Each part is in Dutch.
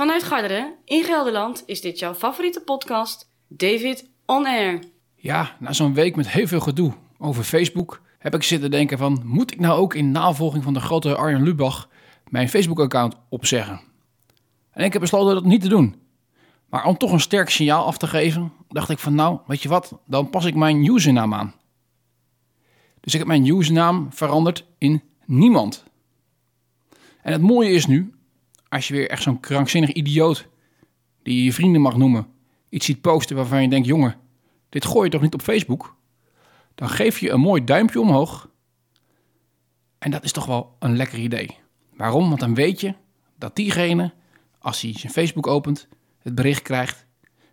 Vanuit Garderen in Gelderland is dit jouw favoriete podcast, David On Air. Ja, na zo'n week met heel veel gedoe over Facebook heb ik zitten denken van... moet ik nou ook in navolging van de grote Arjen Lubach mijn Facebook-account opzeggen? En ik heb besloten dat niet te doen. Maar om toch een sterk signaal af te geven, dacht ik van nou, weet je wat, dan pas ik mijn username aan. Dus ik heb mijn username veranderd in niemand. En het mooie is nu, als je weer echt zo'n krankzinnig idioot, die je je vrienden mag noemen, iets ziet posten waarvan je denkt, jongen, dit gooi je toch niet op Facebook? Dan geef je een mooi duimpje omhoog. En dat is toch wel een lekker idee. Waarom? Want dan weet je dat diegene, als hij zijn Facebook opent, het bericht krijgt: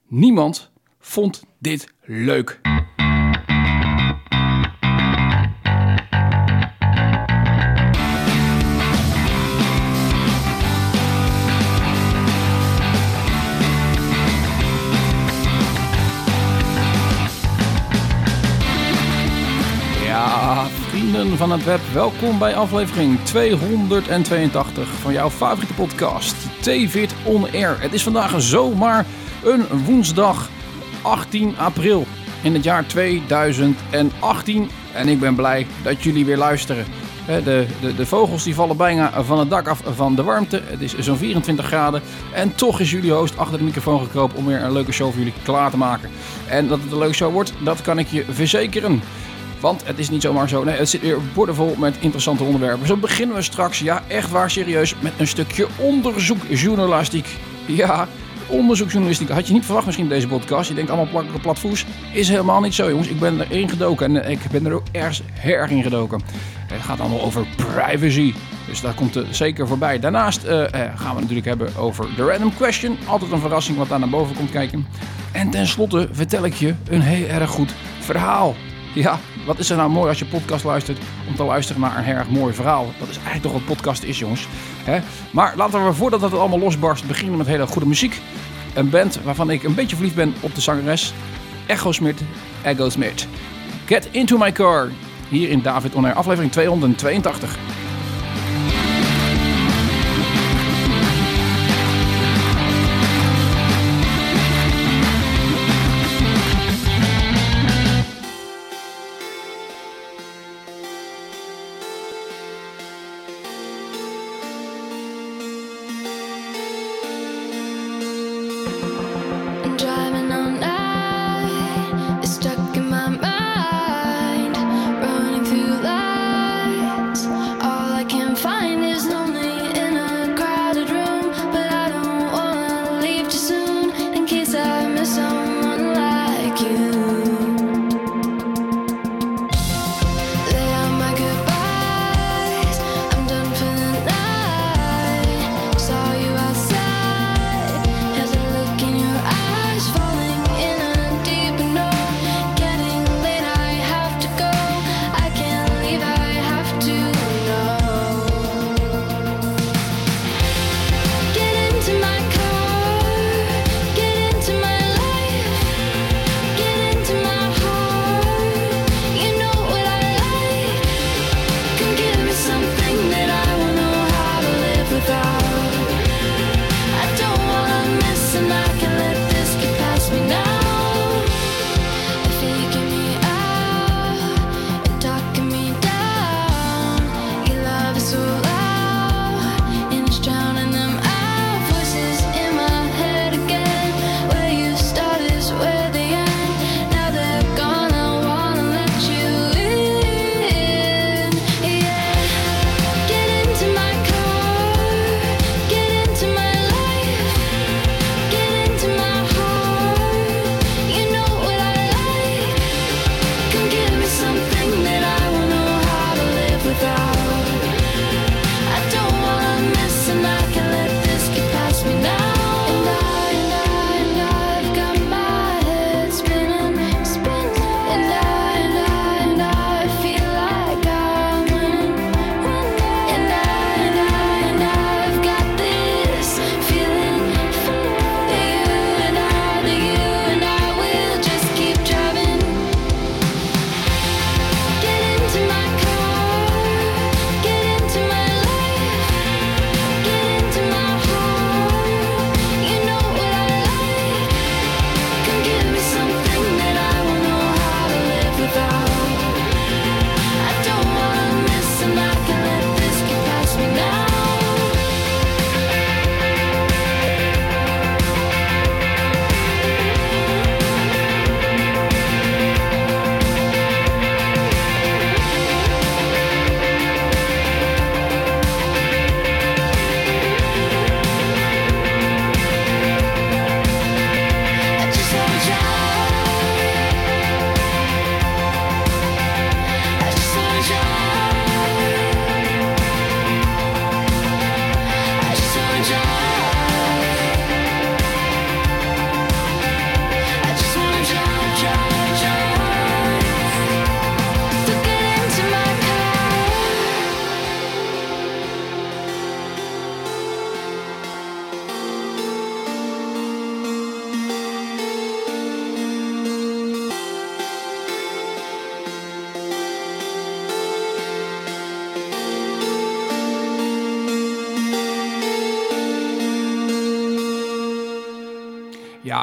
niemand vond dit leuk. Van het web, welkom bij aflevering 282 van jouw favoriete podcast, David On Air. Het is vandaag zomaar een woensdag 18 april in het jaar 2018 en ik ben blij dat jullie weer luisteren. De, de, de vogels die vallen bijna van het dak af van de warmte. Het is zo'n 24 graden. En toch is jullie host achter de microfoon gekropen om weer een leuke show voor jullie klaar te maken. En dat het een leuke show wordt, dat kan ik je verzekeren. Want het is niet zomaar zo. Het zit weer bordenvol met interessante onderwerpen. Zo beginnen we straks, ja, echt waar serieus, met een stukje onderzoekjournalistiek. Ja, onderzoekjournalistiek. Had je niet verwacht misschien deze podcast. Je denkt allemaal plakken platvoes. Is helemaal niet zo, jongens. Ik ben erin gedoken en eh, ik ben er ook ergens erg in gedoken. Het gaat allemaal over privacy. Dus dat komt er zeker voorbij. Daarnaast eh, eh, gaan we natuurlijk hebben over de random question. Altijd een verrassing wat daar naar boven komt kijken. En tenslotte vertel ik je een heel erg goed verhaal. Ja, wat is er nou mooi als je podcast luistert om te luisteren naar een erg mooi verhaal. Dat is eigenlijk toch wat podcast is, jongens. Hè? Maar laten we voordat het allemaal losbarst beginnen met hele goede muziek. Een band waarvan ik een beetje verliefd ben op de zangeres Echo Smith. Echo Smith. Get Into My Car. Hier in David On Air, aflevering 282.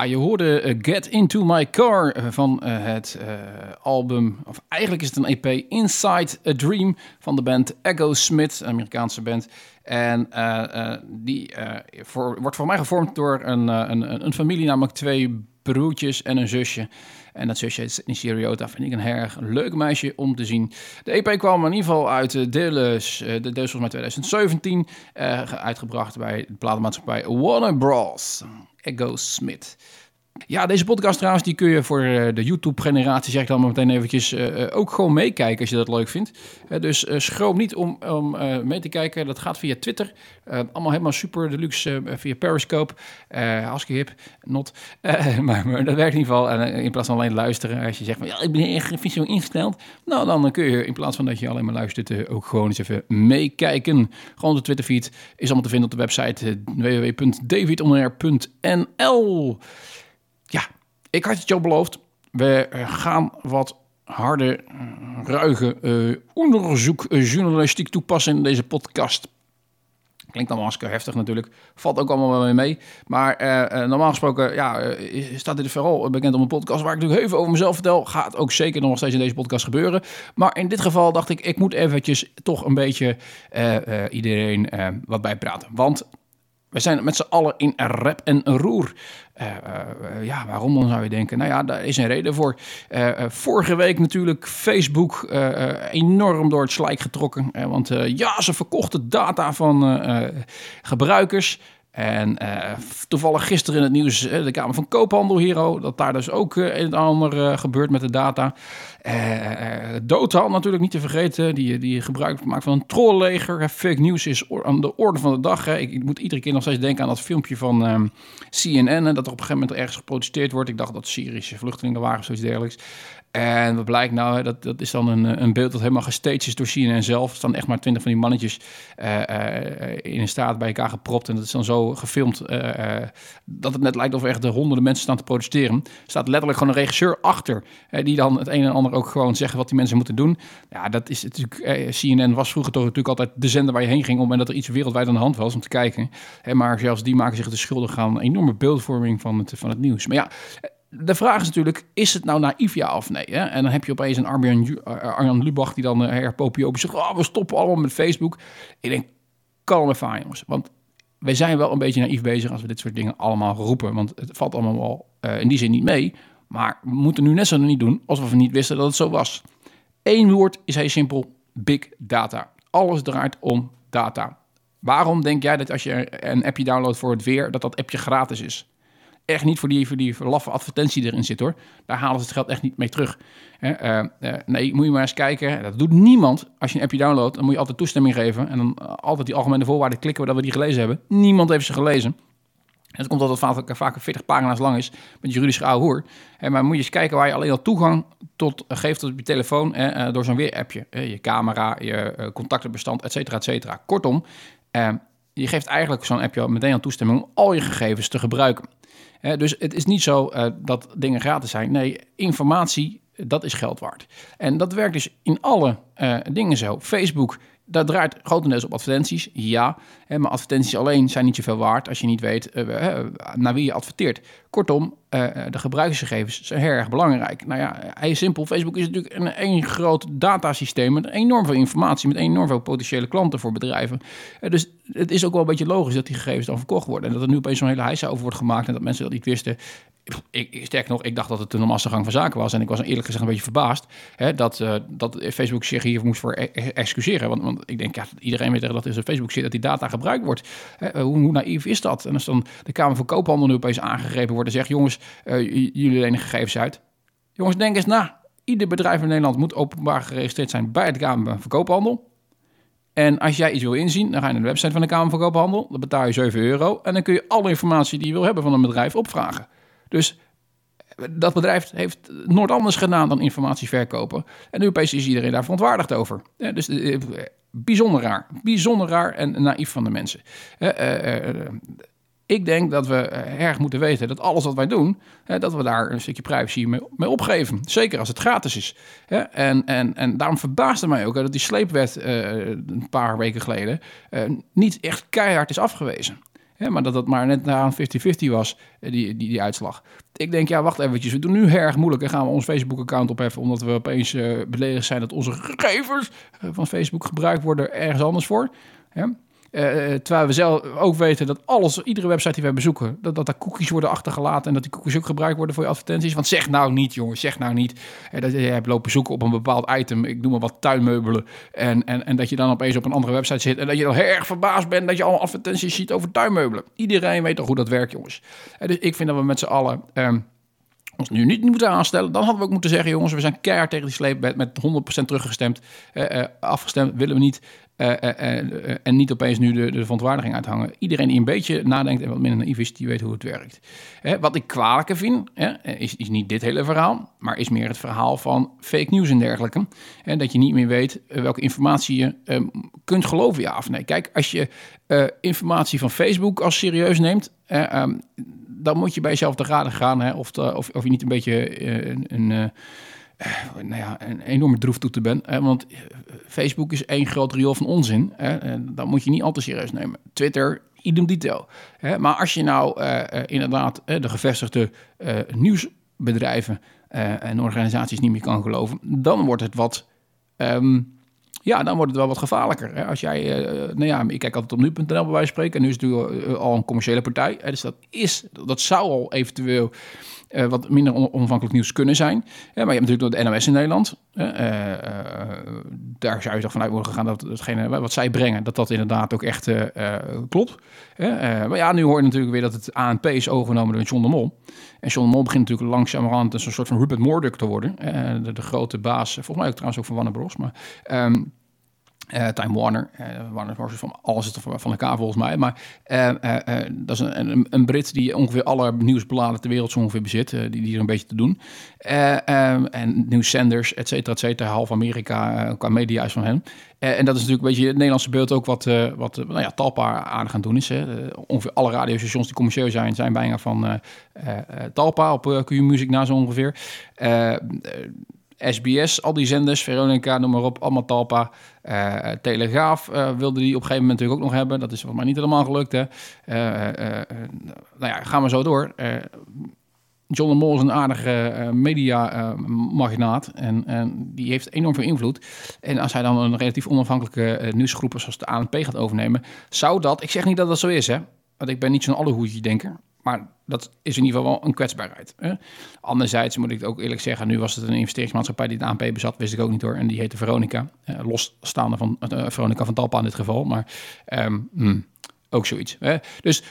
Je hoorde eh, Get Into My Car eh, van eh, het album, of eigenlijk is het een EP, Inside a Dream van de band Echo Smith, een Amerikaanse band. En die wordt voor mij gevormd door een, een, een, familie, namelijk twee broertjes en een zusje. En dat zusje is Sydney Seriota, vind ik een erg leuk meisje om te zien. De EP kwam in ieder geval uit Deelus, eh, de deels volgens mij 2017, eh, ge- uitgebracht bij de platenmaatschappij Warner Bros. Echo Smith. Ja, deze podcast trouwens, die kun je voor eh, de YouTube-generatie, zeg ik dan maar meteen eventjes, eh, eh, ook gewoon meekijken als je dat leuk vindt. Dus schroom niet om, om mee te kijken. Dat gaat via Twitter. Allemaal helemaal super deluxe via Periscope. Hartstikke hip, not. Maar, maar dat werkt in ieder geval. In plaats van alleen luisteren, als je zegt van ja, ik ben echt visueel ingesteld. Nou, dan kun je in plaats van dat je alleen maar luistert, ook gewoon eens even meekijken. Gewoon de Twitterfeed is allemaal te vinden op de website www.davidonair.nl. Ja, ik had het al beloofd. We eh, gaan wat harde, eh, ruige eh, onderzoekjournalistiek toepassen in deze podcast. Klinkt allemaal hartstikke heftig natuurlijk. Valt ook allemaal wel mee. Maar normaal gesproken ja, eh, staat dit vooral bekend op een podcast... waar ik natuurlijk heel over mezelf vertel. Gaat ook zeker nog steeds in deze podcast gebeuren. Maar in dit geval dacht ik, ik moet eventjes toch een beetje iedereen wat bijpraten. Want we zijn met z'n allen in rep en roer. Eh, eh, ja, waarom dan zou je denken? Nou ja, daar is een reden voor. Eh, vorige week natuurlijk Facebook enorm door het slijk getrokken. Want ja, ze verkochten data van gebruikers. En eh, toevallig gisteren in het nieuws eh, de Kamer van Koophandel hier, dat daar dus ook eh, een en ander eh, gebeurt met de data. Eh, eh, Dotan natuurlijk niet te vergeten, die, die gebruik maakt van een trollleger. Eh, Fake news is aan de orde van de dag. Hè. Ik, moet iedere keer nog steeds denken aan dat filmpje van ehm, CNN, hè, dat er op een gegeven moment ergens geprotesteerd wordt. Ik dacht dat Syrische vluchtelingen waren of zoiets dergelijks. En wat blijkt nou, dat, dat is dan een, een beeld dat helemaal gestaged is door CNN zelf. Er staan echt maar twintig van die mannetjes eh, eh, in een staat bij elkaar gepropt. En dat is dan zo gefilmd eh, dat het net lijkt of er echt de honderden mensen staan te protesteren. Er staat letterlijk gewoon een regisseur achter, die dan het een en ander ook gewoon zeggen wat die mensen moeten doen. Ja, dat is natuurlijk, CNN was vroeger toch natuurlijk altijd de zender waar je heen ging het moment dat er iets wereldwijd aan de hand was om te kijken. Maar zelfs die maken zich de schuldig aan een enorme beeldvorming van het, van het nieuws. Maar ja, de vraag is natuurlijk, is het nou naïef ja of nee? Hè? En dan heb je opeens een Arjan, eh, Lubach die dan uh, herpopiopisch zegt... Oh, we stoppen allemaal met Facebook. Ik denk, kalm even aan jongens. Want wij zijn wel een beetje naïef bezig als we dit soort dingen allemaal roepen. Want het valt allemaal wel eh, in die zin niet mee. Maar we moeten nu net zo niet doen alsof we niet wisten dat het zo was. Eén woord is heel simpel, big data. Alles draait om data. Waarom denk jij dat als je een appje downloadt voor het weer... dat dat appje gratis is? Echt niet voor die, voor die laffe advertentie erin zit hoor. Daar halen ze het geld echt niet mee terug. Eh, eh, nee, moet je maar eens kijken. Dat doet niemand. Als je een appje downloadt, dan moet je altijd toestemming geven. En dan eh, altijd die algemene voorwaarden klikken we dat we die gelezen hebben. Niemand heeft ze gelezen. En dat komt omdat het vaak, vaak 40 pagina's lang is met juridisch ouwe hoer. Hè, maar moet je eens kijken waar je alleen al toegang tot geeft op je telefoon door zo'n weerappje. Je camera, je contactenbestand, et cetera, et cetera. Kortom, je geeft eigenlijk zo'n appje meteen aan toestemming om al je gegevens te gebruiken. Dus het is niet zo eh, dat dingen gratis zijn. Nee, informatie, dat is geld waard. En dat werkt dus in alle eh, dingen zo. Facebook, dat draait grotendeels op advertenties, ja. Hè, maar advertenties alleen zijn niet zoveel waard als je niet weet eh, eh, naar wie je adverteert. Kortom, eh, de gebruikersgegevens zijn heel erg belangrijk. Nou ja, heel simpel. Facebook is natuurlijk een één groot datasysteem met enorm veel informatie, met enorm veel potentiële klanten voor bedrijven. Eh, dus het is ook wel een beetje logisch dat die gegevens dan verkocht worden. En dat er nu opeens zo'n hele heisa over wordt gemaakt en dat mensen dat niet wisten. Ik, sterker nog, ik dacht dat het een normaalste gang van zaken was. En ik was eerlijk gezegd een beetje verbaasd hè, dat, uh, dat Facebook zich hier moest voor excuseren. Want, want ik denk, ja, iedereen weet dat er in Facebook zit dat die data gebruikt wordt. Hè, hoe, hoe, naïef is dat? En als dan de Kamer van Koophandel nu opeens aangegrepen wordt en zegt, jongens, uh, jullie lenen gegevens uit. Jongens, denk eens na. Ieder bedrijf in Nederland moet openbaar geregistreerd zijn bij de Kamer van Koophandel. En als jij iets wil inzien, dan ga je naar de website van de Kamer van Koophandel. Dan betaal je 7 euro. En dan kun je alle informatie die je wil hebben van een bedrijf opvragen. Dus dat bedrijf heeft nooit anders gedaan dan informatie verkopen. En nu is iedereen daar verontwaardigd over. Ja, dus uh, bijzonder raar. Bijzonder raar en naïef van de mensen. Ik denk dat we erg moeten weten dat alles wat wij doen, dat we daar een stukje privacy mee, mee opgeven. Zeker als het gratis is. En, en, en daarom verbaasde mij ook dat die sleepwet een paar weken geleden niet echt keihard is afgewezen. Maar dat het maar net na een 50-50 was, eh, die, die, die uitslag. Ik denk, ja, wacht eventjes. We doen nu erg moeilijk en gaan we ons Facebook-account opheffen... omdat we opeens eh beledigd zijn dat onze gegevens eh, van Facebook gebruikt worden ergens anders voor. Hè? Eh, terwijl we zelf ook weten dat alles, iedere website die wij bezoeken, dat, dat daar cookies worden achtergelaten en dat die cookies ook gebruikt worden voor je advertenties. Want zeg nou niet, jongens, zeg nou niet eh, dat je hebt lopen zoeken op een bepaald item, ik noem maar wat tuinmeubelen, en, en, en dat je dan opeens op een andere website zit en dat je dan heel erg verbaasd bent dat je allemaal advertenties ziet over tuinmeubelen. Iedereen weet toch hoe dat werkt, jongens. Eh, dus ik vind dat we met z'n allen. ehm, ons nu niet moeten aanstellen, dan hadden we ook moeten zeggen: jongens, we zijn keihard tegen die sleepwet met 100% teruggestemd. eh, afgestemd willen we niet. Eh, eh, eh, en niet opeens nu de, de verontwaardiging uithangen. Iedereen die een beetje nadenkt en wat minder naïef is, die weet hoe het werkt. Hè, wat ik kwalijker vind, hè, is, is niet dit hele verhaal, maar is meer het verhaal van fake news en dergelijke. Hè, dat je niet meer weet welke informatie je eh, kunt geloven, ja of nee. Kijk, als je informatie van Facebook als serieus neemt, eh, ehm, dan moet je bij jezelf te raden gaan of, of, of je niet een beetje een, nou ja, een enorme droeftoeter bent. Hè, want eh, Facebook is één groot riool van onzin. Hè, en dat moet je niet al te serieus nemen. Twitter, idem dito. Hè, maar als je nou eh, eh, inderdaad eh, de gevestigde eh, nieuwsbedrijven eh, en organisaties niet meer kan geloven, dan wordt het wat... ehm, ja, dan wordt het wel wat gevaarlijker. Hè? Als jij, eh, nou ja, ik kijk altijd op nu.nl bij wijze van spreken. En nu is het al een commerciële partij. Hè? Dus dat is, dat zou al eventueel eh, wat minder on- onafhankelijk nieuws kunnen zijn. Ja, maar je hebt natuurlijk de NOS in Nederland. Eh, eh, daar zou je toch vanuit mogen gaan dat hetgene wat zij brengen, dat dat inderdaad ook echt eh, eh, klopt. Eh, maar ja, nu hoor je natuurlijk weer dat het ANP is overgenomen door John de Mol. En John de Mol begint natuurlijk langzamerhand een soort van Rupert Murdoch te worden. Eh, de, de grote baas, volgens mij ook trouwens ook van Warner Bros. Maar ehm, eh, Time Warner. eh Warner Bros. van alles is van elkaar volgens mij. Maar eh, dat is een, een, Brit die ongeveer alle nieuwsbladen ter wereld zo ongeveer bezit. die, die er een beetje te doen. Eh, ehm, en nieuwszenders, et cetera, et cetera. Half Amerika qua media is van hem. En dat is natuurlijk een beetje het Nederlandse beeld ook wat, wat nou ja, Talpa aan het doen is. Hè. Ongeveer alle radiostations die commercieel zijn, zijn bijna van Talpa op uh, Q-Music na zo ongeveer. SBS, al die zenders, Veronica, noem maar op, allemaal. Eh, Telegraaf eh, wilde die op een gegeven moment natuurlijk ook nog hebben. Dat is volgens mij niet helemaal gelukt. Hè. Eh, nou ja, gaan we zo door. John de Mol is een aardige eh, media-magnaat en, en die heeft enorm veel invloed. En als hij dan een relatief onafhankelijke eh, nieuwsgroepen zoals de ANP gaat overnemen, zou dat, ik zeg niet dat dat zo is, hè, want ik ben niet zo'n allehoedje denker, maar dat is in ieder geval wel een kwetsbaarheid. Hè? Anderzijds moet ik ook eerlijk zeggen, nu was het een investeringsmaatschappij die de ANP bezat, wist ik ook niet hoor. En die heette Veronica, eh, losstaande van eh, Veronica van Talpa in dit geval, maar ehm, hmm, ook zoiets. Hè? Dus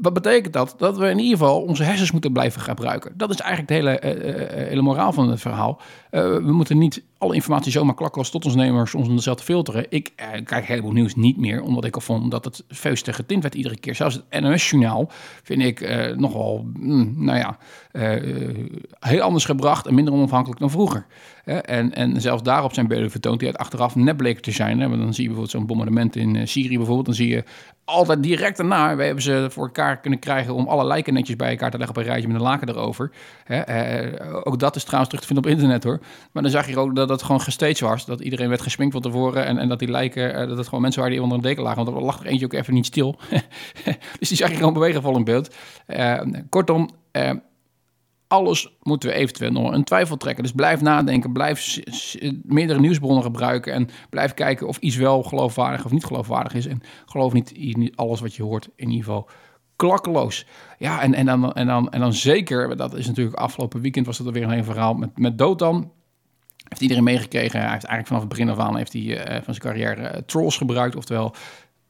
wat betekent dat? Dat we in ieder geval onze hersens moeten blijven gebruiken. Dat is eigenlijk de hele, eh, hele moraal van het verhaal. We moeten niet alle informatie zomaar klakkeloos tot ons nemen om zelf te filteren. Ik eh, een heleboel nieuws niet meer, omdat ik al vond dat het feest te getint werd iedere keer. Zelfs het NOS-journaal vind ik eh, nogal, mm, nou ja, eh, heel anders gebracht en minder onafhankelijk dan vroeger. Hè? en, en zelfs daarop zijn beelden vertoond die uit achteraf net bleken te zijn. Hè? Want dan zie je bijvoorbeeld zo'n bombardement in eh, Syrië bijvoorbeeld. Dan zie je altijd direct daarna, we hebben ze voor elkaar kunnen krijgen om alle lijken netjes bij elkaar te leggen op een rijtje met een laken erover. Eh, ook dat is trouwens terug te vinden op internet hoor. Maar dan zag je ook dat het gewoon gestaged was. Dat iedereen werd gesminkt van tevoren en, en dat die lijken, eh, dat het gewoon mensen waren die onder een deken lagen. Want er lag er eentje ook even niet stil. dus die zag je gewoon bewegen vol in beeld. Eh, kortom, eh, alles moeten we eventueel nog een twijfel trekken. Dus blijf nadenken, blijf meerdere nieuwsbronnen gebruiken en blijf kijken of iets wel geloofwaardig of niet geloofwaardig is. En geloof niet, alles wat je hoort in ieder geval klakkeloos. Ja, en, en, dan, en, dan, en dan zeker, dat is natuurlijk afgelopen weekend was dat weer een heel verhaal met, met Dotan. Heeft iedereen meegekregen. Hij heeft eigenlijk vanaf het begin af aan heeft hij, eh, van zijn carrière eh, trolls gebruikt. Oftewel,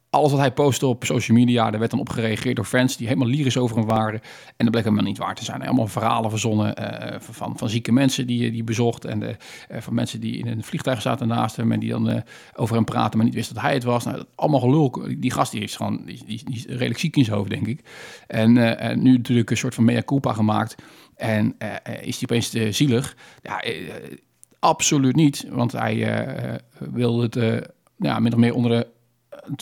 alles wat hij postte op social media, daar werd dan op gereageerd door fans die helemaal lyrisch over hem waren. En dat bleek helemaal niet waar te zijn. Allemaal verhalen verzonnen eh, van, van zieke mensen die die bezocht. En de, van mensen die in een vliegtuig zaten naast hem en die dan over hem praten, maar niet wisten dat hij het was. Nou, dat, allemaal gelul. Die gast die is gewoon die, die, die is redelijk ziek in zijn hoofd, denk ik. En, nu natuurlijk een soort van mea culpa gemaakt. En is hij opeens te zielig? Ja, Absoluut niet, want hij eh, wil het eh, ja, min of meer onder de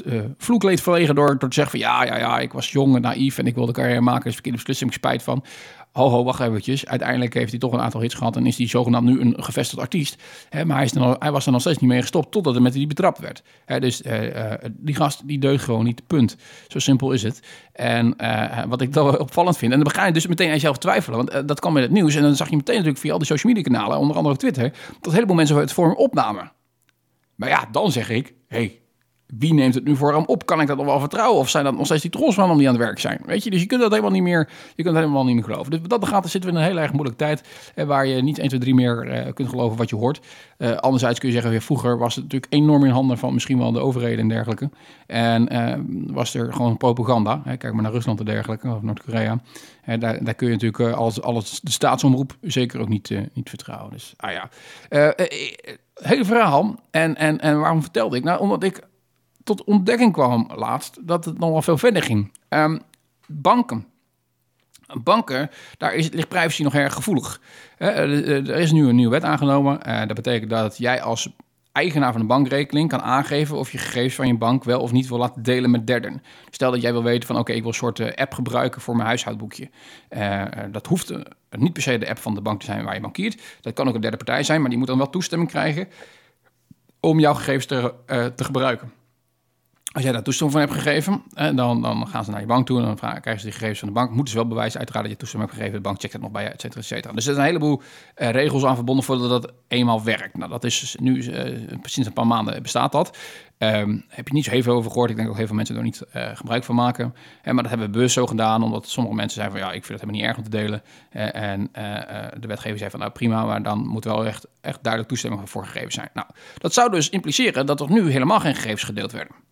eh, vloekleed verlegen door, door te zeggen van ja, ja, ja, ik was jong en naïef en ik wilde carrière maken, dus verkeerde beslissing, spijt van. Ho, ho, wacht eventjes. Uiteindelijk heeft hij toch een aantal hits gehad en is hij zogenaamd nu een gevestigd artiest. Maar hij, is nog, hij was er nog steeds niet mee gestopt totdat hij met die betrapt werd. Dus eh, eh, die gast die deugt gewoon niet, punt. Zo simpel is het. En wat ik dan opvallend vind, en dan ga je dus meteen aan jezelf twijfelen, want dat kwam in het nieuws en dan zag je meteen natuurlijk via al die social media kanalen, onder andere op Twitter, dat een heleboel mensen het voor hem opnamen. Maar ja, dan zeg ik, hey, wie neemt het nu voor hem op? Kan ik dat nog wel vertrouwen? Of zijn dat nog steeds die trolsmannen die aan het werk zijn? Weet je, dus je kunt dat helemaal niet meer, je kunt het helemaal niet meer geloven. Dus wat dat gaat, zitten we in een heel erg moeilijke tijd, waar je niet 1, 2, 3 meer eh, kunt geloven wat je hoort. Eh, anderzijds kun je zeggen, weer vroeger was het natuurlijk enorm in handen van misschien wel de overheden en dergelijke. En eh, was er gewoon propaganda. Kijk maar naar Rusland en dergelijke, of Noord-Korea. Daar, daar kun je natuurlijk als, als de staatsomroep zeker ook niet, niet vertrouwen. Dus, ah ja. Hele verhaal. En, en, en waarom vertelde ik? Nou, omdat ik tot ontdekking kwam laatst dat het nog wel veel verder ging. Ehm, banken. Banken, daar is, ligt privacy nog erg gevoelig. Hè, er er is nu een nieuwe wet aangenomen. Eh, dat betekent dat jij als eigenaar van een bankrekening kan aangeven of je gegevens van je bank wel of niet wil laten delen met derden. Stel dat jij wil weten van oké, ik wil een soort eh, app gebruiken voor mijn huishoudboekje. Eh, eh, dat hoeft eh, niet per se de app van de bank te zijn waar je bankiert. Dat kan ook een derde partij zijn, maar die moet dan wel toestemming krijgen om jouw gegevens te, eh, te gebruiken. Als jij daar toestemming van hebt gegeven, dan, dan gaan ze naar je bank toe en dan vragen, krijgen ze die gegevens van de bank. Moeten ze wel bewijzen uiteraard dat je toestemming hebt gegeven. De bank checkt het nog bij je, et cetera, et cetera. Dus er zijn een heleboel eh, regels aan verbonden voordat dat eenmaal werkt. Nou, dat is dus nu, eh, sinds een paar maanden bestaat dat. Ehm, heb je niet zo heel veel over gehoord. Ik denk ook heel veel mensen er niet eh, gebruik van maken. Maar dat hebben we bewust zo gedaan, omdat sommige mensen zeiden van ja, ik vind het helemaal niet erg om te delen. En de wetgever zei van nou prima, maar dan moet wel echt, echt duidelijk toestemming voor gegeven zijn. Nou, dat zou dus impliceren dat er nu helemaal geen gegevens gedeeld werden.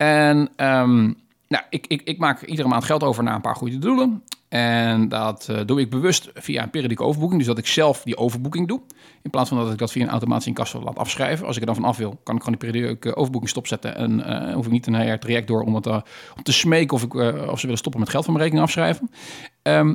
En ehm, nou, ik, ik, ik maak iedere maand geld over naar een paar goede doelen. En dat eh, doe ik bewust via een periodieke overboeking. Dus dat ik zelf die overboeking doe. In plaats van dat ik dat via een automatische incasso laat afschrijven. Als ik er dan van af wil, kan ik gewoon die periodieke overboeking stopzetten. En eh, hoef ik niet een heel traject door om, het, eh, om te smeken of, ik, of ze willen stoppen met geld van mijn rekening afschrijven. Ehm,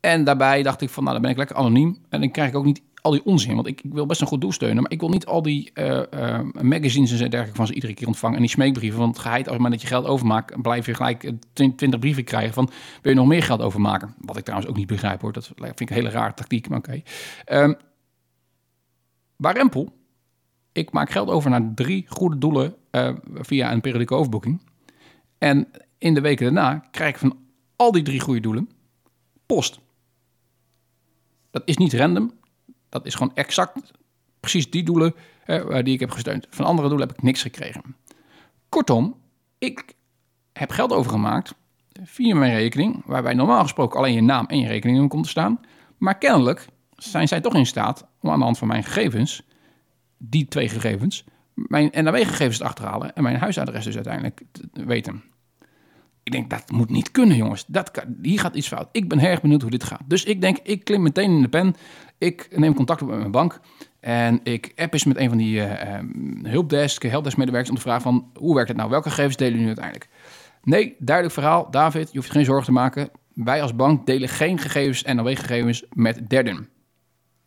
en daarbij dacht ik van, nou, dan ben ik lekker anoniem. En dan krijg ik ook niet al die onzin. Want ik, ik wil best een goed doel steunen. Maar ik wil niet al die eh, eh, magazines en dergelijke van ze iedere keer ontvangen. En die smeekbrieven. Want geheid, als maar dat je geld overmaakt, blijf je gelijk eh, 20 brieven krijgen van, wil je nog meer geld overmaken? Wat ik trouwens ook niet begrijp hoor. Dat vind ik een hele rare tactiek, maar oké. Ehm, bij Rempel, ik maak geld over naar drie goede doelen eh, via een periodieke overboeking. En in de weken daarna krijg ik van al die drie goede doelen post. Dat is niet random. Dat is gewoon exact precies die doelen eh, die ik heb gesteund. Van andere doelen heb ik niks gekregen. Kortom, ik heb geld overgemaakt via mijn rekening, waarbij normaal gesproken alleen je naam en je rekening komt te staan. Maar kennelijk zijn zij toch in staat om aan de hand van mijn gegevens, die twee gegevens, mijn NAW-gegevens te achterhalen en mijn huisadres dus uiteindelijk te weten. Ik denk, dat moet niet kunnen, jongens. Dat hier gaat iets fout. Ik ben erg benieuwd hoe dit gaat. Dus ik denk, ik klim meteen in de pen. Ik neem contact op met mijn bank. En ik app eens met een van die uh, hulpdesk, helpdesk-medewerkers om te vragen van... hoe werkt het nou? Welke gegevens delen jullie uiteindelijk? Nee, duidelijk verhaal. David, je hoeft je geen zorgen te maken. Wij als bank delen geen gegevens, NOW-gegevens, met derden.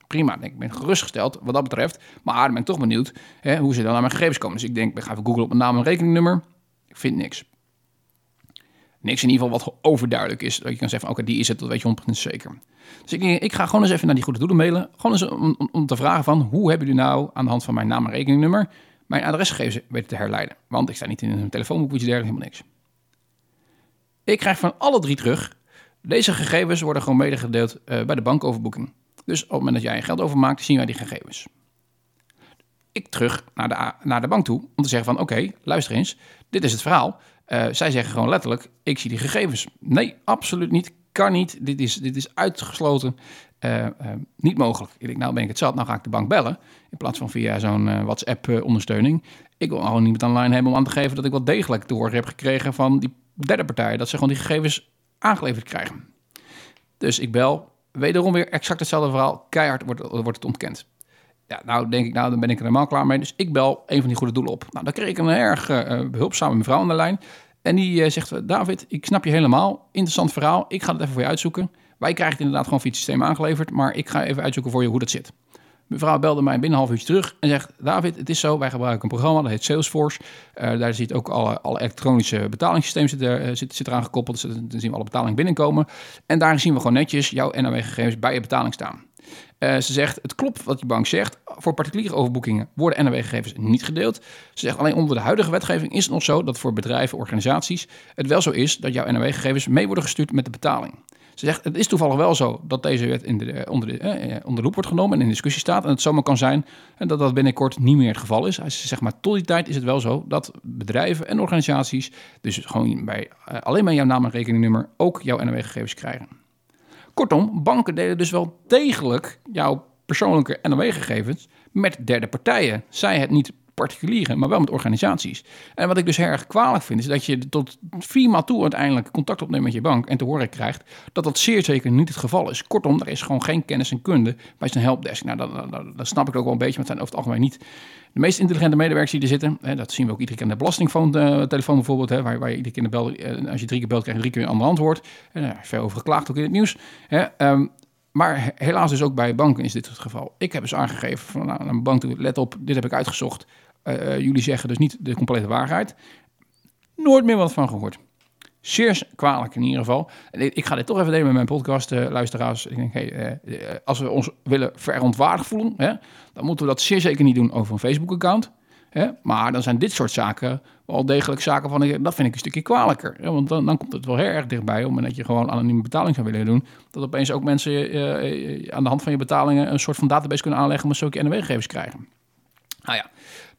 Prima, ik ben gerustgesteld wat dat betreft. Maar dan ben ik toch benieuwd hè, hoe ze dan naar mijn gegevens komen. Dus ik denk, ik ga even googlen op mijn naam en rekeningnummer. Ik vind niks niks in ieder geval wat overduidelijk is. Dat je kan zeggen, oké, die is het, dat weet je 100% zeker. Dus ik, ik ga gewoon eens even naar die goede doelen mailen. Gewoon eens om, om, te vragen van, hoe hebben jullie nou aan de hand van mijn naam en rekeningnummer mijn adresgegevens weten te herleiden? Want ik sta niet in een telefoonboek, iets dergelijks, helemaal niks. Ik krijg van alle drie terug, deze gegevens worden gewoon medegedeeld uh, bij de bankoverboeking. Dus op het moment dat jij je geld overmaakt, zien wij die gegevens. Ik terug naar de, naar de bank toe om te zeggen van, oké, luister eens, dit is het verhaal. Uh, zij zeggen gewoon letterlijk, ik zie die gegevens. Nee, absoluut niet. Kan niet. Dit is, dit is uitgesloten. Uh, uh, niet mogelijk. Ik denk, nou ben ik het zat, nou ga ik de bank bellen. In plaats van via zo'n WhatsApp-ondersteuning. ik wil gewoon niet online hebben om aan te geven dat ik wel degelijk te horen heb gekregen van die derde partij. Dat ze gewoon die gegevens aangeleverd krijgen. Dus ik bel. Wederom weer exact hetzelfde verhaal. Keihard wordt, wordt het ontkend. Ja, nou denk ik, nou dan ben ik er helemaal klaar mee. Dus ik bel een van die goede doelen op. Nou, dan kreeg ik een erg uh, behulpzame mevrouw aan de lijn. En die uh, zegt, David, ik snap je helemaal. Interessant verhaal. Ik ga het even voor je uitzoeken. Wij krijgen het inderdaad gewoon via het systeem aangeleverd. Maar ik ga even uitzoeken voor je hoe dat zit. Mevrouw belde mij binnen een half uurtje terug en zegt... David, het is zo, wij gebruiken een programma, dat heet Salesforce. Eh, daar zit ook alle, alle elektronische betalingssysteem zit, er, eh, zit, eraan gekoppeld. Dus dan zien we alle betalingen binnenkomen. En daar zien we gewoon netjes jouw NOW-gegevens bij je betaling staan. Eh, ze zegt, het klopt wat je bank zegt. Voor particuliere overboekingen worden NOW-gegevens niet gedeeld. Ze zegt, alleen onder de huidige wetgeving is het nog zo... dat voor bedrijven, organisaties het wel zo is... dat jouw NOW-gegevens mee worden gestuurd met de betaling. Ze zegt, het is toevallig wel zo dat deze wet in de, onder, de, eh, onder de loep wordt genomen en in discussie staat. En het zomaar kan zijn dat dat binnenkort niet meer het geval is. Ze zegt, maar tot die tijd is het wel zo dat bedrijven en organisaties, dus gewoon bij, eh, alleen maar jouw naam en rekeningnummer, ook jouw NOW-gegevens krijgen. Kortom, banken delen dus wel degelijk jouw persoonlijke NOW-gegevens met derde partijen. Zij het niet particulieren, maar wel met organisaties. En wat ik dus erg kwalijk vind, is dat je tot vier maal toe uiteindelijk contact opneemt met je bank en te horen krijgt dat dat zeer zeker niet het geval is. Kortom, er is gewoon geen kennis en kunde bij zijn helpdesk. Nou, dat, dat, snap ik ook wel een beetje, maar het zijn over het algemeen niet de meest intelligente medewerkers die er zitten. Hè, dat zien we ook iedere keer aan de belastingtelefoon bijvoorbeeld, hè, waar, waar je iedere keer bel, eh, als je drie keer belt, krijg je drie keer een ander antwoord. En er is veel over geklaagd ook in het nieuws. Hè. Um, maar helaas dus ook bij banken is dit het geval. Ik heb eens aangegeven van nou, een bank toe, let op, dit heb ik uitgezocht. Uh, jullie zeggen dus niet de complete waarheid. Nooit meer wat van gehoord. Zeer kwalijk in ieder geval. Ik ga dit toch even delen met mijn podcast, uh, luisteraars. Ik denk, hey, uh, als we ons willen verontwaardigd voelen, hè, dan moeten we dat zeer zeker niet doen over een Facebook-account. Maar dan zijn dit soort zaken wel degelijk zaken van, dat vind ik een stukje kwalijker. Hè, want dan, dan, komt het wel heel erg dichtbij, om dat je gewoon anonieme betaling zou willen doen, dat opeens ook mensen aan de hand van je betalingen een soort van database kunnen aanleggen om zulke NW-gegevens krijgen. Nou ja,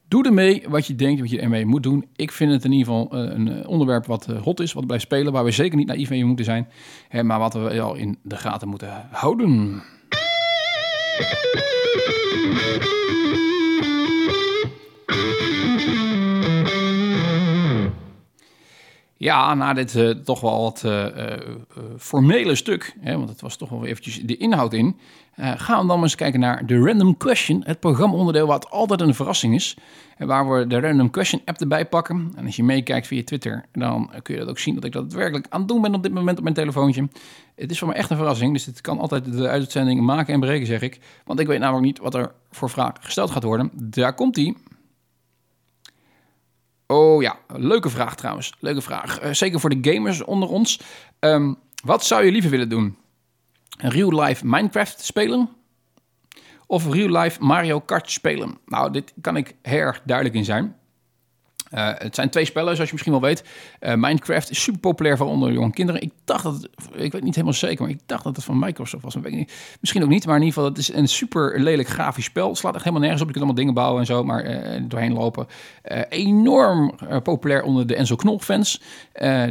Doe ermee wat je denkt, wat je ermee moet doen. Ik vind het in ieder geval eh, een onderwerp wat eh, hot is, wat blijft spelen, waar we zeker niet naïef mee moeten zijn, maar wat we wel in de gaten moeten houden. Ja, na dit uh, toch wel wat uh, uh, formele stuk, hè, want het was toch wel eventjes de inhoud in, gaan we dan eens kijken naar de Random Question, het programmaonderdeel wat altijd een verrassing is. En waar we de Random Question app erbij pakken. En als je meekijkt via Twitter, dan kun je dat ook zien dat ik dat werkelijk aan het doen ben op dit moment op mijn telefoontje. Het is voor mij echt een verrassing, dus het kan altijd de uitzending maken en breken, zeg ik. Want ik weet namelijk niet wat er voor vraag gesteld gaat worden. Daar komt die. Oh ja, leuke vraag trouwens. Leuke vraag. Uh, zeker voor de gamers onder ons. Um, wat zou je liever willen doen? Een real-life Minecraft spelen? Of real-life Mario Kart spelen? Nou, dit kan ik heel erg duidelijk in zijn. Uh, het zijn twee spellen, zoals je misschien wel weet. Uh, Minecraft is super populair voor onder jonge kinderen. Ik dacht dat ik weet niet helemaal zeker, maar ik dacht dat het van Microsoft was. Weet niet. Misschien ook niet, maar in ieder geval, het is een super lelijk grafisch spel. Het slaat echt helemaal nergens op. Je kunt allemaal dingen bouwen en zo, maar uh, doorheen lopen. enorm populair onder de Enzo Knol fans.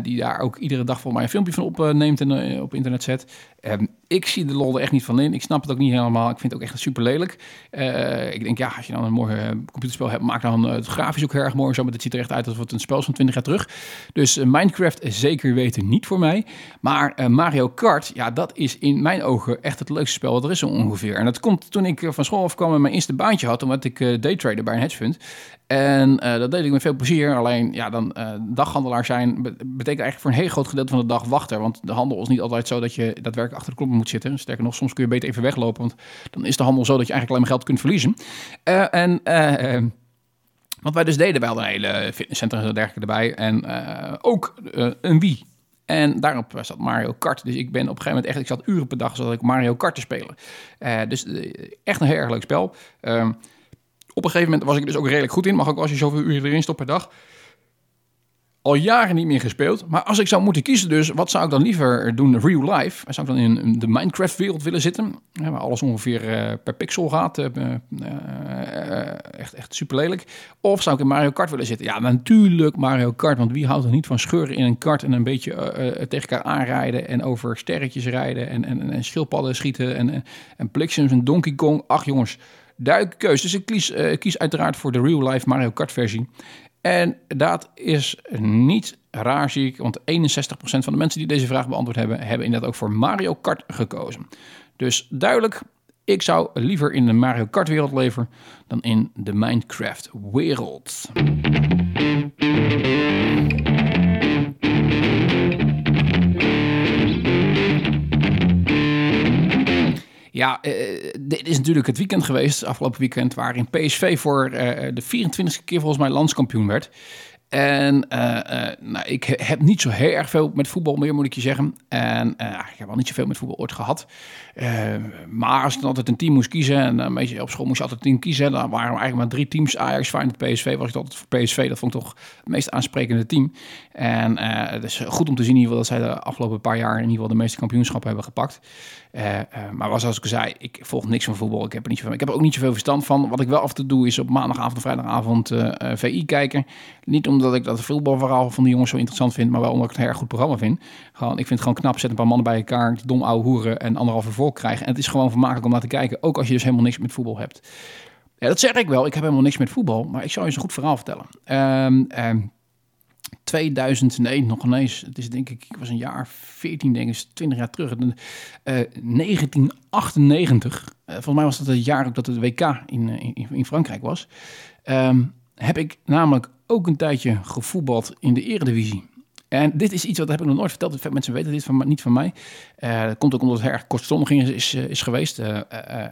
die daar ook iedere dag voor mij een filmpje van opneemt en op internet zet. Um, ik zie de lol er echt niet van in. Ik snap het ook niet helemaal. Ik vind het ook echt super lelijk. Uh, ik denk, ja, als je dan een mooi computerspel hebt, maak dan het grafisch ook erg mooi. Zo, maar het ziet er echt uit alsof het een spel van 20 jaar terug. Dus Minecraft zeker weten niet voor mij. Maar Mario Kart, ja, dat is in mijn ogen echt het leukste spel wat er is zo ongeveer. En dat komt toen ik van school afkwam en mijn eerste baantje had, omdat ik daytrader bij een hedge fund. En uh, dat deed ik met veel plezier. Alleen, ja, dan uh, daghandelaar zijn betekent eigenlijk voor een heel groot gedeelte van de dag wachten. Want de handel is niet altijd zo dat je daadwerkelijk achter de knoppen moet zitten. Sterker nog, soms kun je beter even weglopen. Want dan is de handel zo dat je eigenlijk alleen maar geld kunt verliezen. Uh, en wat wij dus deden, wij hadden een hele fitnesscentrum en dergelijke erbij. En ook een Wii. En daarop zat Mario Kart. Dus ik ben op een gegeven moment echt, ik zat uren per dag zodat ik Mario Kart te spelen. dus echt een heel erg leuk spel. Op een gegeven moment was ik dus ook redelijk goed in. Mag ook als je zoveel uur erin stopt per dag. Al jaren niet meer gespeeld. Maar als ik zou moeten kiezen dus, wat zou ik dan liever doen real life? Zou ik dan in de Minecraft wereld willen zitten? Waar alles ongeveer uh, per pixel gaat. Uh, uh, echt, echt super lelijk. Of zou ik in Mario Kart willen zitten? Ja, natuurlijk Mario Kart. Want wie houdt er niet van scheuren in een kart en een beetje tegen elkaar aanrijden. En over sterretjes rijden. En, en, en schildpadden schieten. En, en en Donkey Kong. Ach jongens duidelijke keuze. Dus ik kies, uh, kies uiteraard voor de real-life Mario Kart versie. En dat is niet raar, zie ik. Want 61% van de mensen die deze vraag beantwoord hebben... hebben inderdaad ook voor Mario Kart gekozen. Dus duidelijk, ik zou liever in de Mario Kart wereld leven... dan in de Minecraft wereld. Ja, eh, dit is natuurlijk het weekend geweest, afgelopen weekend, waarin PSV voor eh, de 24e keer volgens mij landskampioen werd. En eh, nou, ik heb niet zo heel erg veel met voetbal meer, moet ik je zeggen. En ik heb al niet zoveel met voetbal ooit gehad. Eh, maar als ik altijd een team moest kiezen, en een beetje op school moest je altijd een team kiezen, dan waren er eigenlijk maar drie teams. Ajax, Feyenoord, PSV, was ik altijd voor PSV. Dat vond ik toch het meest aansprekende team. En eh, het is goed om te zien in ieder geval dat zij de afgelopen paar jaar in ieder geval de meeste kampioenschappen hebben gepakt. Eh, eh, maar was, zoals ik zei, ik volg niks van voetbal. Ik heb, er niet zoveel, ik heb er ook niet zoveel verstand van. Wat ik wel af en toe doe, is op maandagavond en vrijdagavond eh, eh, VI kijken. Niet omdat ik dat voetbalverhaal van die jongens zo interessant vind, maar wel omdat ik het een erg goed programma vind. Gewoon, ik vind het gewoon knap, zet een paar mannen bij elkaar, dom ouwe hoeren en anderhalve krijgen. En het is gewoon vermakelijk om naar te kijken, ook als je dus helemaal niks met voetbal hebt. Ja, dat zeg ik wel. Ik heb helemaal niks met voetbal, maar ik zal je eens een goed verhaal vertellen. Ehm, 2000, nee, nog ineens. Het is denk ik, ik was een jaar 14, denk ik, is 20 jaar terug. Eh, 1998, eh, volgens mij was dat het jaar ook dat het WK in, eh, in, in Frankrijk was. Ehm, heb ik namelijk ook een tijdje gevoetbald in de Eredivisie. En dit is iets wat heb ik nog nooit verteld. Mensen weten dit van, niet van mij. Eh, dat komt ook omdat het erg kortstondig is, is, eh, geweest. Eh,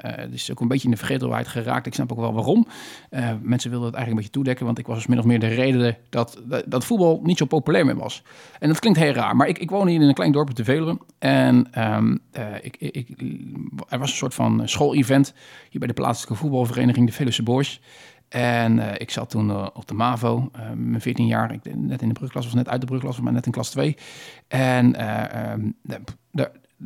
het is ook een beetje in de vergetelheid geraakt. Ik snap ook wel waarom. Mensen wilden het eigenlijk een beetje toedekken. Want ik was dus min of meer de reden dat, dat, voetbal niet zo populair meer was. En dat klinkt heel raar. Maar ik, ik woon hier in een klein dorpje te Veluwe. En ehm, eh, ik, ik, er was een soort van schoolevent. Hier bij de plaatselijke voetbalvereniging de Veluwse Boys. En eh, ik zat toen eh, op de MAVO, eh, mijn 14 jaar, ik, net in de brugklas, was net uit de brugklas, maar net in klas 2. En eh, ehm, er,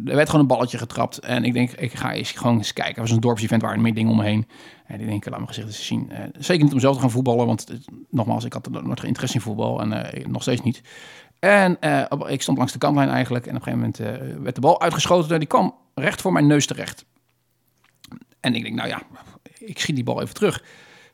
er werd gewoon een balletje getrapt. En ik denk, ik ga eens gewoon eens kijken. Er was een dorpsevent, waar meer dingen omheen. En ik denk, laat mijn gezicht eens zien. Zeker niet om zelf te gaan voetballen, want nogmaals, ik had nooit interesse in voetbal en nog steeds niet. En ik stond langs de kantlijn eigenlijk. En op een gegeven moment werd de bal uitgeschoten. En die kwam recht voor mijn neus terecht. En ik denk, nou ja, ik schiet die bal even terug.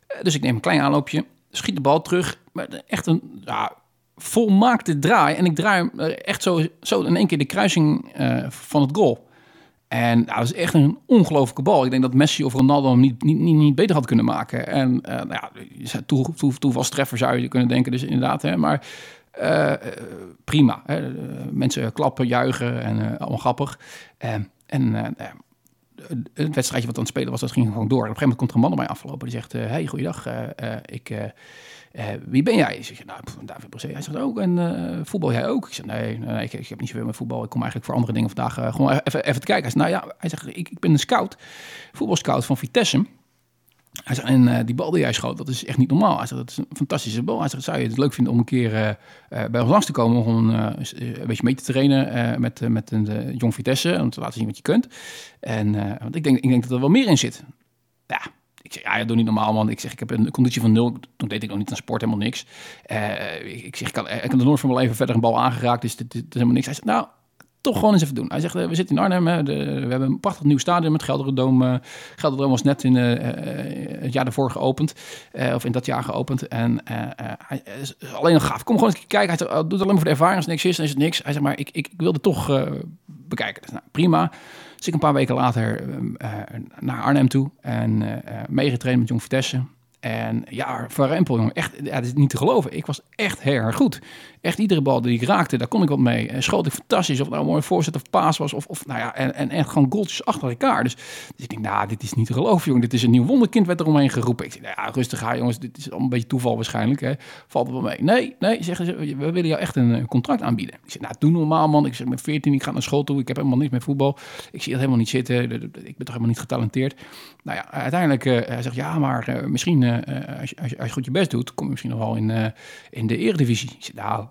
Eh, Dus ik neem een klein aanloopje, schiet de bal terug. Maar echt een ja, volmaakte draai. En ik draai hem eh, echt zo, zo in één keer de kruising eh, van het goal. En nou, dat is echt een ongelofelijke bal. Ik denk dat Messi of Ronaldo hem niet, niet, niet, niet beter had kunnen maken. En eh nou ja, toe, toe, toevalstreffer zou je kunnen denken. Dus inderdaad, hè, maar prima. Hè. Mensen klappen, juichen en allemaal grappig. En nou het wedstrijdje wat aan het spelen was, dat ging gewoon door. En op een gegeven moment komt er een man op mij afgelopen. Die zegt, eh, hey, goeiedag, eh, eh, ik, wie ben jij? Ik zeg, nou, David Brosé. Hij zegt, ook, en voetbal jij ook? Ik zeg, nee, nee ik, heb niet zoveel met voetbal. Ik kom eigenlijk voor andere dingen vandaag gewoon even, even te kijken. Hij zegt, nou ja, hij zegt, ik, ik ben een scout, voetbalscout van Vitesse. Hij zegt, en eh, die bal die jij schoot, dat is echt niet normaal. Hij dat is een fantastische bal. Hij zegt, zou je het leuk vinden om een keer eh, eh, bij ons langs te komen... om een beetje mee te trainen met, met een jong Vitesse... om te laten zien wat je kunt. En want ik denk, ik denk dat er wel meer in zit. Ja, ik zeg, ja, doe niet normaal, man. Ik zeg, ik heb een conditie van nul. Toen deed ik nog niet aan sport, helemaal niks. Ik, zeg, ik kan, ik kan er nooit van mijn verder een bal aangeraakt. Dus dit is helemaal niks. Hij zegt, nou, toch gewoon eens even doen. Hij zegt, eh, we zitten in Arnhem. De, we hebben een prachtig nieuw stadion met Gelderdoom. eh Gelderdoom was net in eh, het jaar daarvoor geopend. of in dat jaar geopend. En hij is alleen nog gaaf. Kom gewoon eens kijken. Hij oh, doe het alleen maar voor de ervaring. Als niks is, dan is het niks. Hij zegt, maar ik, ik, ik wilde toch bekijken. Dus, nou, prima. Dus ik een paar weken later eh, eh, naar Arnhem toe. En meegetraind met Jong Vitesse. En ja, Van Rempel, jongen, echt, ja, dat is niet te geloven. Ik was echt heel erg goed. Echt iedere bal die ik raakte, daar kon ik wat mee. En schoot ik fantastisch, of nou een mooie voorzet of paas was. Of, of nou ja, en, en echt gewoon goaltjes achter elkaar. Dus, dus ik denk, nou, dit is niet te geloven, jongen. Dit is een nieuw wonderkind, werd er omheen geroepen. Ik zeg, nou ja, rustig aan, jongens. Dit is allemaal een beetje toeval waarschijnlijk. Hè. Valt er wel mee. Nee, nee, zeggen ze, we willen jou echt een eh, contract aanbieden. Ik zeg, nou, doe normaal, man. Ik zeg, met 14, ik ga naar school toe. Ik heb helemaal niks met voetbal. Ik zie dat helemaal niet zitten. Ik ben toch helemaal niet getalenteerd. Nou ja, uiteindelijk, uh, hij zegt, ja, maar uh, misschien, uh, als, je, als, als je goed je best doet, kom je misschien nog wel in, in de eredivisie. Ik zeg, nou,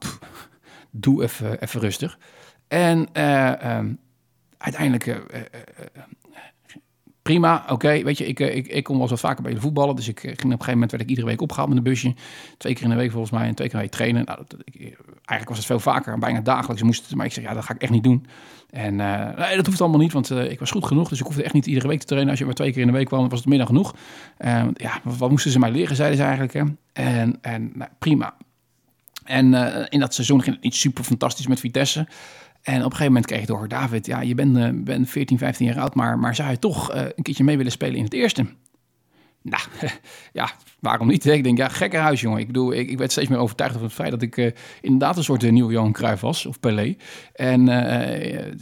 doe even, even rustig. En um, uiteindelijk, prima, oké, weet je, ik, ik, ik kom wel wat vaker bij de voetballen. Dus ik ging op een gegeven moment werd ik iedere week opgehaald met een busje. Twee keer in de week volgens mij en twee keer in week trainen. Nou, ik, eigenlijk was het veel vaker, bijna dagelijks moest het. Maar ik zeg, ja, dat ga ik echt niet doen. En dat hoeft allemaal niet, want ik was goed genoeg. Dus ik hoefde echt niet iedere week te trainen. Als je maar twee keer in de week kwam, was het middag genoeg. Uh, ja, wat, moesten ze mij leren, zeiden ze eigenlijk. Hè? En, en nou, prima. En in dat seizoen ging het niet super fantastisch met Vitesse. En op een gegeven moment kreeg ik door, David, ja, je bent, uh, bent 14, 15 jaar oud, maar, maar zou je toch uh, een keertje mee willen spelen in het eerste? Nou, ja, waarom niet? Ik denk, ja, gekke huis, jongen. Ik bedoel, ik, ik werd steeds meer overtuigd van het feit dat ik uh, inderdaad een soort uh, nieuwe Johan Cruijff was, of Pelé. En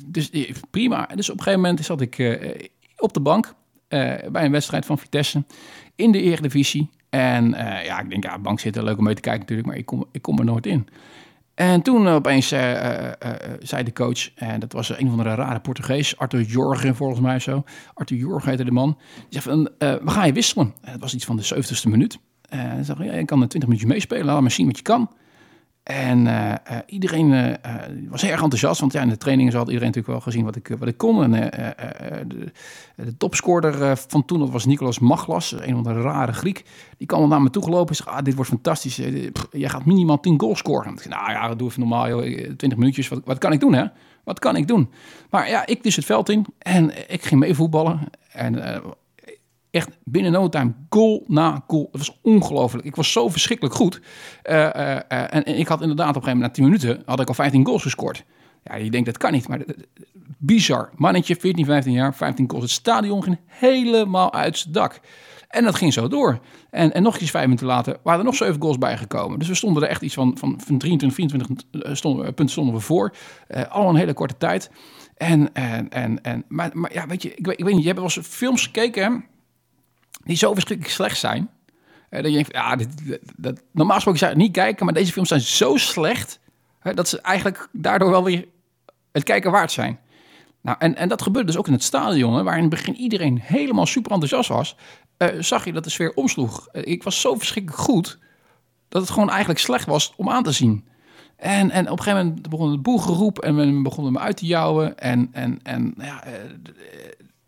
dus prima. Dus op een gegeven moment zat ik op de bank eh, bij een wedstrijd van Vitesse in de Eredivisie. En eh, ja, ik denk, ja, bank zitten, leuk om mee te kijken natuurlijk, maar ik kom, ik kom er nooit in. En toen opeens eh, eh, eh, zei de coach, en dat was een van de rare Portugees, Arthur Jorgen volgens mij zo. Arthur Jorgen heette de man. Die zei van, we gaan je wisselen. En het was iets van de 70ste minuut. En zei, ja, je kan er 20 minuutjes meespelen, laat maar zien wat je kan. En eh, eh, iedereen eh, was erg enthousiast, want ja, in de trainingen had iedereen natuurlijk wel gezien wat ik, wat ik kon. En de, de topscorer van toen, dat was Nicolas Maglas, een van de rare Griek. Die kwam al naar me toe gelopen en zei, ah, dit wordt fantastisch. Jij gaat minimaal 10 goals scoren. En ik zei, nou ja, doe even normaal, joh. 20 minuutjes, wat, wat kan ik doen, hè? Wat kan ik doen? Maar ja, ik dus het veld in en ik ging mee voetballen. En echt binnen no time goal na goal. Het was ongelooflijk. Ik was zo verschrikkelijk goed. Eh, eh, eh, en, ik had inderdaad op een gegeven moment na 10 minuten had ik al 15 goals gescoord. Ja, je denkt dat kan niet, maar bizar. Mannetje, 14, 15 jaar, 15 goals. Het stadion ging helemaal uit zijn dak. En dat ging zo door. En, en nog iets vijf minuten later waren er nog zeven goals bijgekomen. Dus we stonden er echt iets van, van, van 23, 24 eh, stonden, punten stonden we voor. Al een hele korte tijd. En, en, en, en, maar, maar ja, weet je, ik weet, ik weet niet, je hebt wel eens films gekeken die zo verschrikkelijk slecht zijn. Je ja, dit, normaal gesproken zou het niet kijken, maar deze films zijn zo slecht dat ze eigenlijk daardoor wel weer het kijken waard zijn. Nou, en, en dat gebeurde dus ook in het stadion, hè, waar in het begin iedereen helemaal super enthousiast was. eh, zag je dat de sfeer omsloeg. Eh, ik was zo verschrikkelijk goed dat het gewoon eigenlijk slecht was om aan te zien. En, en op een gegeven moment begon het boelgeroep en men begon me uit te jouwen. En, en, en ja, eh,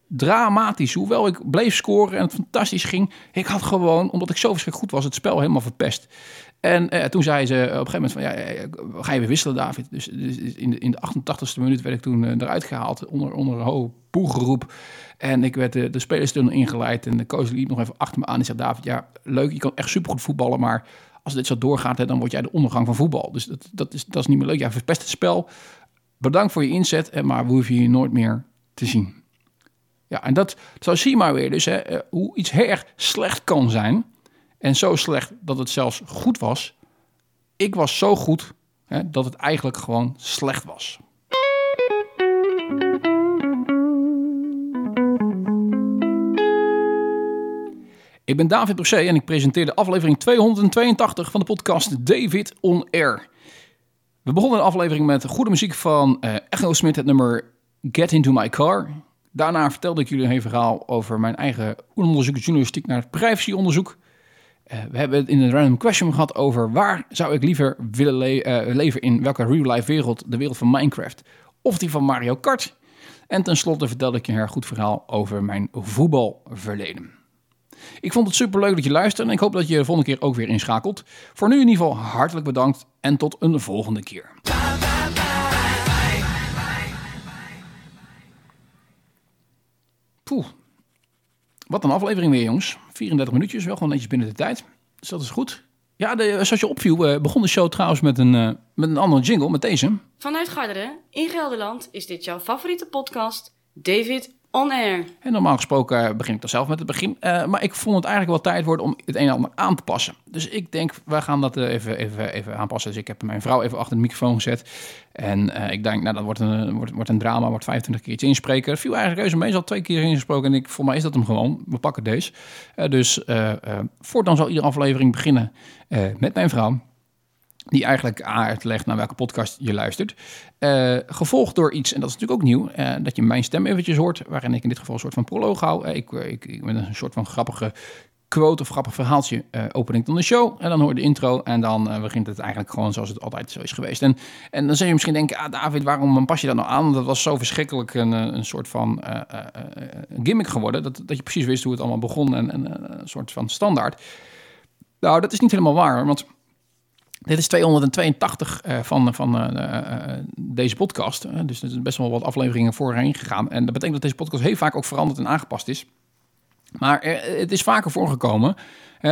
dramatisch. Hoewel ik bleef scoren en het fantastisch ging. Ik had gewoon, omdat ik zo verschrikkelijk goed was, het spel helemaal verpest. En eh, toen zei ze op een gegeven moment van, ja, ga je weer wisselen, David? Dus, dus in, de, in de 88ste minuut werd ik toen eh, eruit gehaald onder, onder een hoog boelgeroep. En ik werd de, de spelerstunnel ingeleid en de coach liep nog even achter me aan. Die zei, David, ja, leuk, je kan echt supergoed voetballen, maar als dit zo doorgaat, hè, dan word jij de ondergang van voetbal. Dus dat, dat, is, dat is niet meer leuk. Jij verpest het spel. Bedankt voor je inzet, eh, maar we hoeven je nooit meer te zien. Ja, en dat, zo zie je maar weer dus hè, eh, hoe iets heel erg slecht kan zijn. En zo slecht dat het zelfs goed was. Ik was zo goed hè, dat het eigenlijk gewoon slecht was. Ik ben David Brusset en ik presenteer de aflevering 282 van de podcast David On Air. We begonnen de aflevering met goede muziek van eh, Echo Smith, het nummer Get Into My Car. Daarna vertelde ik jullie een verhaal over mijn eigen onderzoek journalistiek naar het privacyonderzoek. Eh, we hebben het in een random question gehad over waar zou ik liever willen le- eh, leven in welke real-life wereld, de wereld van Minecraft of die van Mario Kart. En tenslotte vertelde ik je een goed verhaal over mijn voetbalverleden. Ik vond het superleuk dat je luistert en ik hoop dat je de volgende keer ook weer inschakelt. Voor nu in ieder geval hartelijk bedankt en tot een volgende keer. Poeh. Wat een aflevering weer, jongens. 34 minuutjes, wel gewoon netjes binnen de tijd. Dus dat is goed. Ja, de, zoals je opviel, eh, begon de show trouwens met een, eh, met een andere jingle, met deze. Vanuit Garderen, in Gelderland, is dit jouw favoriete podcast, David On. En normaal gesproken begin ik dan zelf met het begin. Eh, maar ik vond het eigenlijk wel tijd worden om het een en ander aan te passen. Dus ik denk, we gaan dat eh, even, even, even aanpassen. Dus ik heb mijn vrouw even achter de microfoon gezet. En eh, ik denk, nou, dat wordt een, wordt, wordt een drama, wordt 25 keertje inspreken. Er viel eigenlijk reuze mee, al twee keer ingesproken. En ik, voor mij is dat hem gewoon. We pakken deze. Eh, dus voortaan zal iedere aflevering beginnen met mijn vrouw die eigenlijk uitlegt naar welke podcast je luistert. Eh, gevolgd door iets, en dat is natuurlijk ook nieuw, eh, dat je mijn stem eventjes hoort, waarin ik in dit geval een soort van proloog hou. Eh, ik, ik, ik met een soort van grappige quote of grappig verhaaltje eh open dan de show. En dan hoor je de intro en dan begint het eigenlijk gewoon zoals het altijd zo is geweest. En, en dan zul je misschien denken, ah David, waarom pas je dat nou aan? Dat was zo verschrikkelijk een, een soort van gimmick geworden, dat, dat je precies wist hoe het allemaal begon en, en een soort van standaard. Nou, dat is niet helemaal waar, want dit is 282 eh, van, van eh, eh, deze podcast. Dus er zijn best wel wat afleveringen voorheen gegaan. En dat betekent dat deze podcast heel vaak ook veranderd en aangepast is. Maar het is vaker voorgekomen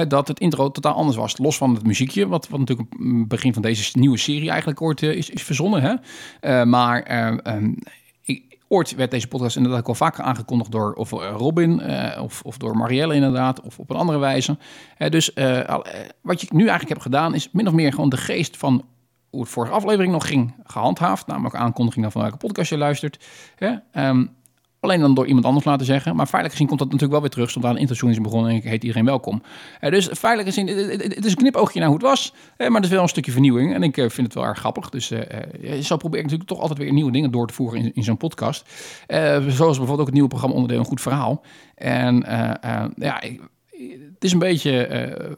dat het intro totaal anders was. Los van het muziekje, wat, wat natuurlijk het begin van deze nieuwe serie eigenlijk ooit is, is verzonnen. Hè? Maar eh, ehm, ooit werd deze podcast inderdaad ook al vaker aangekondigd door of eh, Robin eh, of, of door Marielle inderdaad, of op een andere wijze. Eh, dus wat je nu eigenlijk heb gedaan is min of meer gewoon de geest van hoe het vorige aflevering nog ging gehandhaafd. Namelijk aankondiging van welke podcast je luistert. Hè? Alleen dan door iemand anders laten zeggen. Maar feitelijk gezien komt dat natuurlijk wel weer terug. Zodra een interview is begonnen en ik heet iedereen welkom. Eh, dus feitelijk gezien, het- is een knipoogje naar hoe het was. eh, maar het is wel een stukje vernieuwing. En ik eh, vind het wel erg grappig. Dus zo probeer ik natuurlijk toch altijd weer nieuwe dingen door te voeren in, in zo'n podcast. Zoals bijvoorbeeld ook het nieuwe programma onderdeel Een Goed Verhaal. En ja, het is een beetje...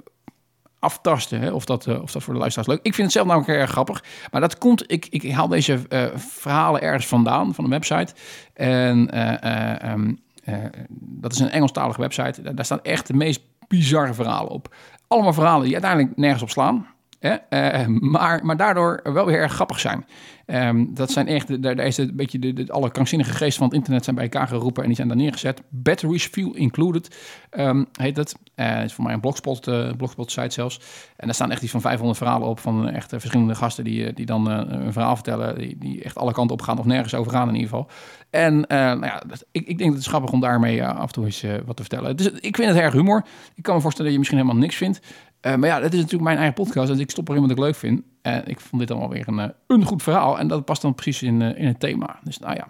aftasten hè, of, dat, eh, of dat voor de luisteraars leuk. Ik vind het zelf namelijk erg grappig. Maar dat komt, ik, ik haal deze eh, verhalen ergens vandaan, van een website. En eh, eh, ehm, eh, dat is een Engelstalige website. Daar staan echt de meest bizarre verhalen op. Allemaal verhalen die uiteindelijk nergens op slaan. Hè? eh, maar, maar daardoor wel weer erg grappig zijn. Ehm, dat zijn echt, daar daar is een beetje de, alle krankzinnige geesten van het internet zijn bij elkaar geroepen en die zijn daar neergezet. Batteries Fuel Included ehm, heet het. Eh, het is voor mij een blogspot, eh, blogspot site zelfs. En daar staan echt iets van 500 verhalen op van echt eh, verschillende gasten die, eh, die dan eh, een verhaal vertellen, die, die echt alle kanten op gaan of nergens over gaan in ieder geval. En eh, nou ja, ik, ik denk dat het grappig om daarmee eh, af en toe eens eh, wat te vertellen. Dus ik vind het erg humor. Ik kan me voorstellen dat je misschien helemaal niks vindt. Eh, maar ja, dat is natuurlijk mijn eigen podcast. Dus ik stop erin wat ik leuk vind. En ik vond dit wel weer een, eh, een goed verhaal. En dat past dan precies in, eh, in het thema. Dus nou ja.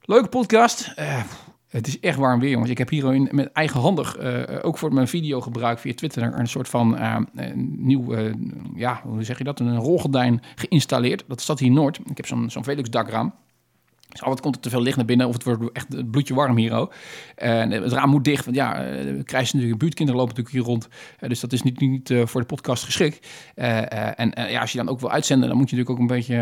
Leuke podcast. Het is echt warm weer, jongens. Ik heb hier in, met eigenhandig, eh, ook voor mijn video gebruik via Twitter, een soort van een nieuw, ja, hoe zeg je dat, een rolgordijn geïnstalleerd. Dat staat hier Noord. Ik heb zo'n zo'n Velux dakraam. Dus altijd komt er te veel licht naar binnen of het wordt echt het bloedje warm hier ook. En het raam moet dicht, want ja, eh, krijg je natuurlijk buurtkinderen lopen natuurlijk hier rond. Eh, dus dat is niet, niet eh, voor de podcast geschikt. En ja, als je dan ook wil uitzenden, dan moet je natuurlijk ook een beetje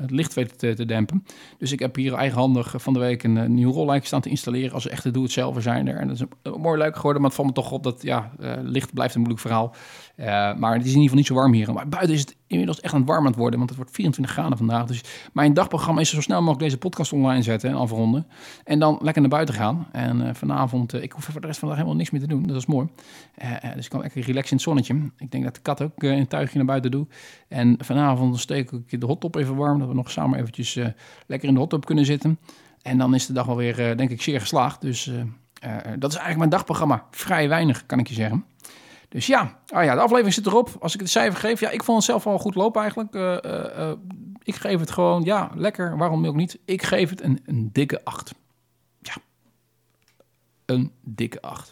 het licht weten te, dempen. Dus ik heb hier eigenhandig van de week een, eh, nieuw staan te installeren als echte doe-het-zelf zijn er. En dat is een, mooi leuk geworden, maar het valt me toch op dat ja, licht blijft een moeilijk verhaal. Maar het is in ieder geval niet zo warm hier. Maar buiten is het inmiddels echt aan het warm aan het worden, want het wordt 24 graden vandaag. Dus mijn dagprogramma is zo snel mogelijk deze podcast online zetten en afronden. En dan lekker naar buiten gaan. En eh, vanavond, eh, ik hoef voor de rest van de dag helemaal niks meer te doen. Dat is mooi. Eh, dus ik kan lekker relaxen in het zonnetje. Ik denk dat de kat ook een tuigje naar buiten doet. En vanavond steek ik de hottop even warm, dat we nog samen eventjes lekker in de hottop kunnen zitten. En dan is de dag wel weer, denk ik, zeer geslaagd. Dus dat is eigenlijk mijn dagprogramma. Vrij weinig, kan ik je zeggen. Dus ja, ah ja, de aflevering zit erop. Als ik het cijfer geef, ja, ik vond het zelf wel goed lopen eigenlijk. Eh, eh, eh, ik geef het gewoon, ja, lekker. Waarom ook niet? Ik geef het een, een dikke 8. Ja, een dikke 8.